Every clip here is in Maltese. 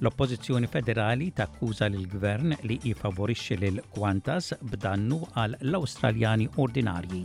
L-Oppożizzjoni Federali takkuża lill gvern li jifavorixxi lil Qantas b'dannu għal l-Awstraljani ordinarji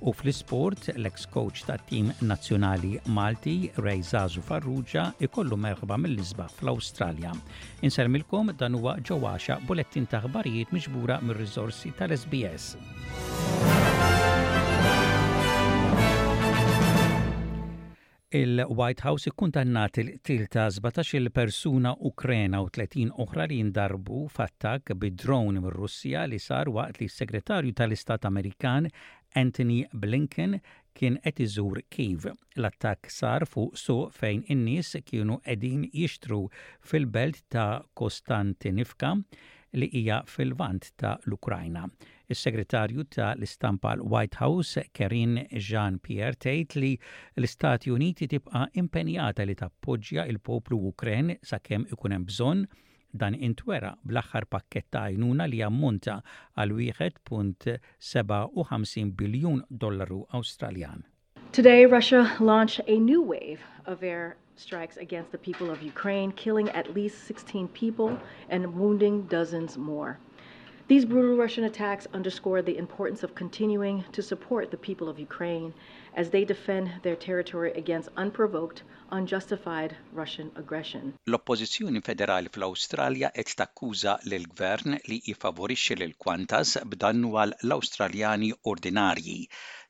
U fl-isport, l-ex coach ta' tim nazzjonali Malti, Ray Zazu Farrugia, ikollu merħba mill-isba fl-Awstralja. Insermilkom dan huwa ġewwaxa bulettin ta' ħbarijiet miġbura mir-riżorsi tal-SBS. Il-White House ikkundannat il-qtil ta' sbatax-il persuna Ukrena u 30 oħra li ndarbu f'attakk bi drone mir-Russja li sar waqt li s-Segretarju tal-Istat Amerikan Antony Blinken kien qed iżur Kyiv. L-attakk sar fuq suq fejn in-nies kienu qegħdin jixtru fil-belt ta' Kostantinivka li hija fil-Lvant ta' l-Ukrajna. Is-Segretarju ta' l-Istampa għall-White House, Karine Jean-Pierre tgħid li l-Istati Uniti tibqa' impenjata li tappoġġja l-poplu Ukren sakemm ikun hemm bżonn. Dan intwera bl-aħħar pakkett ta' għajnuna li jammonta għal 1.57 biljun dollaru Awstraljan. Today, Russia launched a new wave of air strikes against the people of Ukraine, killing at least 16 people and wounding dozens more. These brutal Russian attacks underscore the importance of continuing to support the people of Ukraine as they defend their territory against unprovoked, unjustified Russian aggression. L-Oppożizzjoni Federali fl-Awstralja qed takkuża lill-Gvern li jiffavorixxi lil Qantas b'dannu għal l-Awstraljani ordinarji.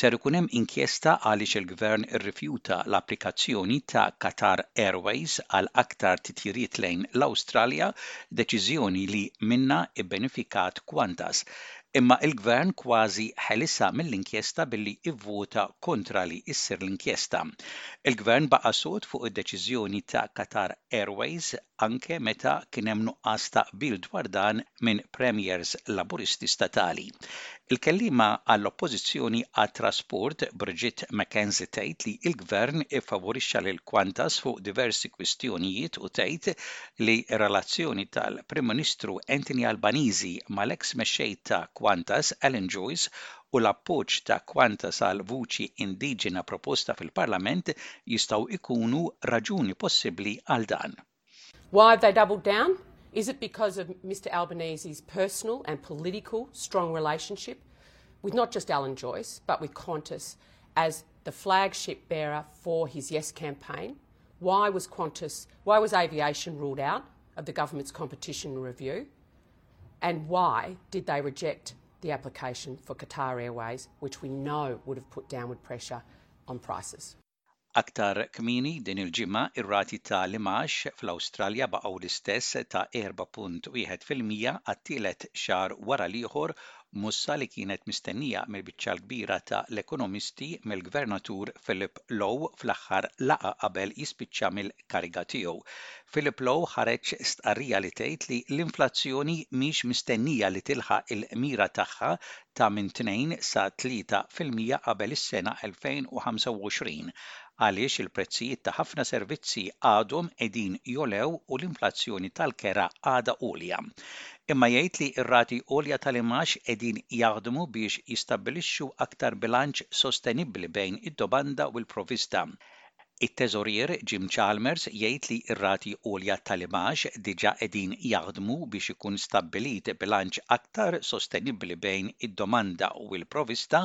Ser ikun hemm inkjesta għaliex il-Gvern irrifjuta l-applikazzjoni ta' Qatar Airways għal aktar titjiriet lejn l-Awstralja, deċiżjoni li minnha ibbenefikat Qantas. Imma il-Gvern kważi ħelisha mill-inkjesta billi ivvota kontra li issir l-inkjesta. Il-Gvern baqa' sod fuq id-deċiżjoni ta' Qatar Airways anke meta kien hemm nuqqas ta' qbil dwar dan minn Premiers Laburisti statali. Il-kelliema għall-Oppożizzjoni għat-Trasport, Bridget McKenzie tgħid li l-Gvern iffavorixxa lil Qantas fuq diversi kwistjonijiet u tgħid li r-relazzjoni tal-Prim Ministru Anthony Albanizi mal-eks mexxej ta' Qantas, Alan Joyce, u l-appoġġ ta' Qantas għal vuċi indiġena proposta fil-Parlament jistgħu jkunu raġuni possibbli għal dan. Why have they doubled down? Is it because of Mister Albanezi's personal and political strong relationship with not just Alan Joyce but with Qantas as the flagship bearer for his Yes campaign? Why was Qantas, why was aviation ruled out of the government's competition review? And why did they reject the application for Qatar Airways, which we know would have put downward pressure on prices? Aktar kmieni din il-ġimgħa ir-rati ta' l-imgħax fl-Awstralja baqgħu l-istess ta' 4.1 fil-mija għat-tielet xahar wara l-ieħor mossa li kienet mistennija mill-biċċa l-kbira ta' l-ekonomisti mill-Gvernatur Philip Lowe fl-aħħar laqgħa qabel jispiċċa mill-kariga tiegħu. Philip Lowe ħareġ stqarrija li tgħid li l-inflazzjoni mhix mistennija li tilħaq il-mira tagħha ta' minn tnejn sa tlieta fil-mija qabel is-sena 2025, għaliex il-prezzijiet ta' ħafna servizzi għadhom qegħdin jogħlew u l-inflazzjoni tal-kera għadha għolja. Imma jgħid li r-rati għolja tal-imgħax qegħdin jaħdmu biex jistabbilixxu aktar bilanċ sostenibbli bejn id-domanda u l-provvista. It-Teżorier Jim Chalmers jgħid li r-rati għolja tal-imgħax diġà qegħdin jaħdmu biex ikun stabbilit bilanċ aktar sostenibbli bejn id-domanda u l-provvista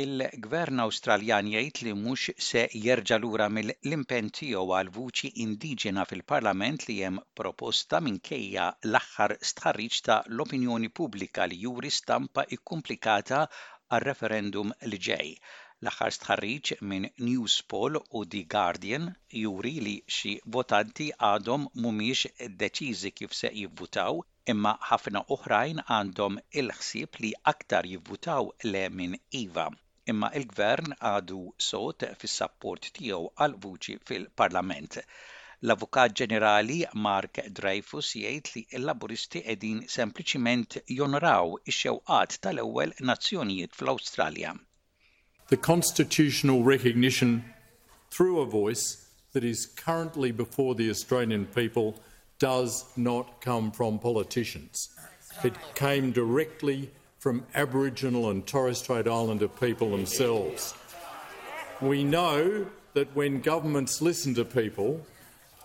Il-Gvern Awstraljan jgħid li mhux se jerġa' lura mill-impenn tiegħu għal vuċi indiġena fil-Parlament li hemm proposta minkejja l-aħħar stħarriġ ta' l-opinjoni pubblika li juri stampa kkumplikata għar-referendum li ġej. L-aħħar stħarriġ minn Newspoll u The Guardian juri li xi votanti għadhom mhumiex deċiżi kif se jivvutaw. imma ħafna oħrajn għandhom il-ħsieb li aktar jivvutaw le minn iva. Imma il-Gvern għadu sod fis-sapport tiegħu għal vuċi fil-Parlament. L-Avukat Ġenerali Mark Dreyfus jgħid li l-Laburisti qegħdin sempliċiment jonoraw ix-xewqat tal-ewwel nazzjonijiet fl-Awstralja. The constitutional recognition through a voice that is currently before the Australian people does not come from politicians. It came directly from Aboriginal and Torres Strait Islander people themselves. We know that when governments listen to people,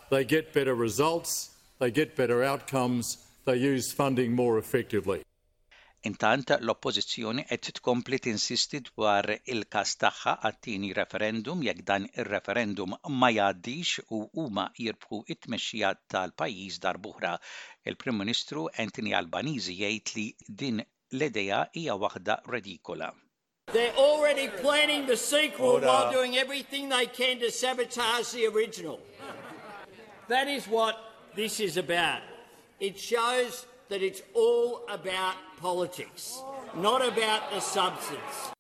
They get better results, they get better outcomes, they use funding more effectively. Intant, l-Oppożizzjoni qed tkompli tinsisti dwar il-każ tagħha għat-tieni referendum jekk dan ir-referendum ma jgħaddix u huma jirbħu t-tmexxija tal-pajjiż darb'oħra. Il-Prim Ministru Anthony Albanese jgħid li din l-idea hija waħda redikola. They're already planning the sequel Order. while doing everything they can to sabotage the original. That is what this is about. It shows that it's all about politics, not about the substance.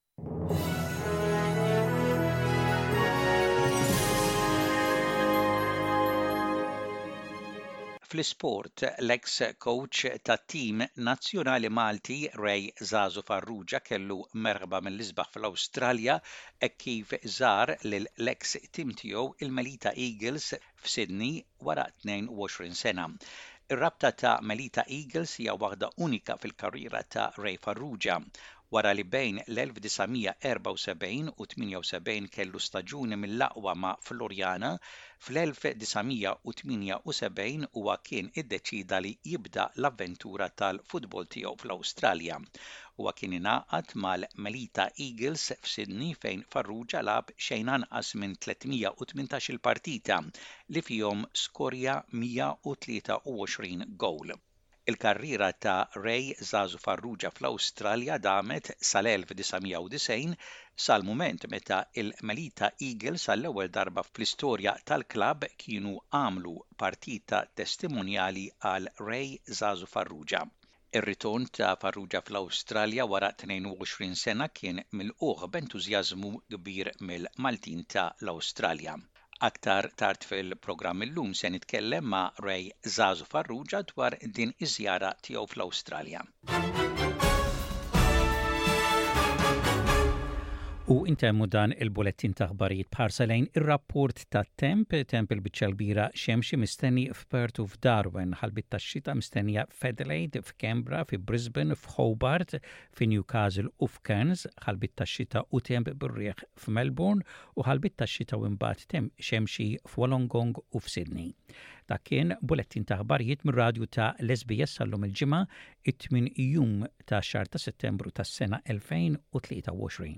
fl-isport, l-eks kowċ tat-tim nazzjonali Malti Ray Żagħżugħ Farrugia kellu merħba mill-isbaħ fl-Awstralja hekk kif żar lil l-eks tim tiegħu il-Melita Eagles f'Sydney wara 22 sena. Ir-rabta ta' Melita Eagles hija waħda unika fil-karriera ta' Ray Farrugia Wara li bejn l-1974 u 78 kellu staġuni mill-aqwa ma' Floriana, fl-1978 huwa kien iddeċieda li jibda l-avventura tal-futbol tiegħu fl-Awstralja. Huwa kien ingħaqad mal-Melita Eagles f'Sydney fejn Farrugia lagħab xejn anqas minn 318-il partita li fihom skorja 123 gowl. Il-karriera ta' Ray Żagħżugħ Farrugia fl-Awstralja damet sal-1990, sal-mument meta l-Melita Eagles għall-ewwel darba fl-istorja tal-klabb kienu għamlu partita testimonjali għal Ray Żagħżugħ Farrugia. Ir-ritorn ta' Farrugia fl-Awstralja wara 22 sena kien milqugħ b'entużjażmu kbir mill-Maltin ta' l-Awstralja. Aktar tard fil-programm illum se nitkellem ma' Ray Żagħżugħ Farrugia dwar din iż-żjara tiegħu fl-Awstralja. U intemmu dan il-bulettin ta' ħbarijiet bħarsa lejn ir-rapport ta' temp, temp il-biċċa l-bira xemxi mistenni f'Perth u f'Darwin, ħalbit ta' xita mistennija f'Adelaide, f'Kembra, fi Brisbane, f'Hobart, fi Newcastle u f'Cairns, ħalbit ta' xita u temp bir-riħ f'Melbourne u ħalbit tax-xita u imbagħad temm xemxi f'Wollongong u f'Sydney. Dak kien bulettin ta' aħbarijiet mir-radju ta' l-SBS sal-lum il-Ġimgħa, it-tmien jum ta' xahar ta' Settembru tas-sena 2023.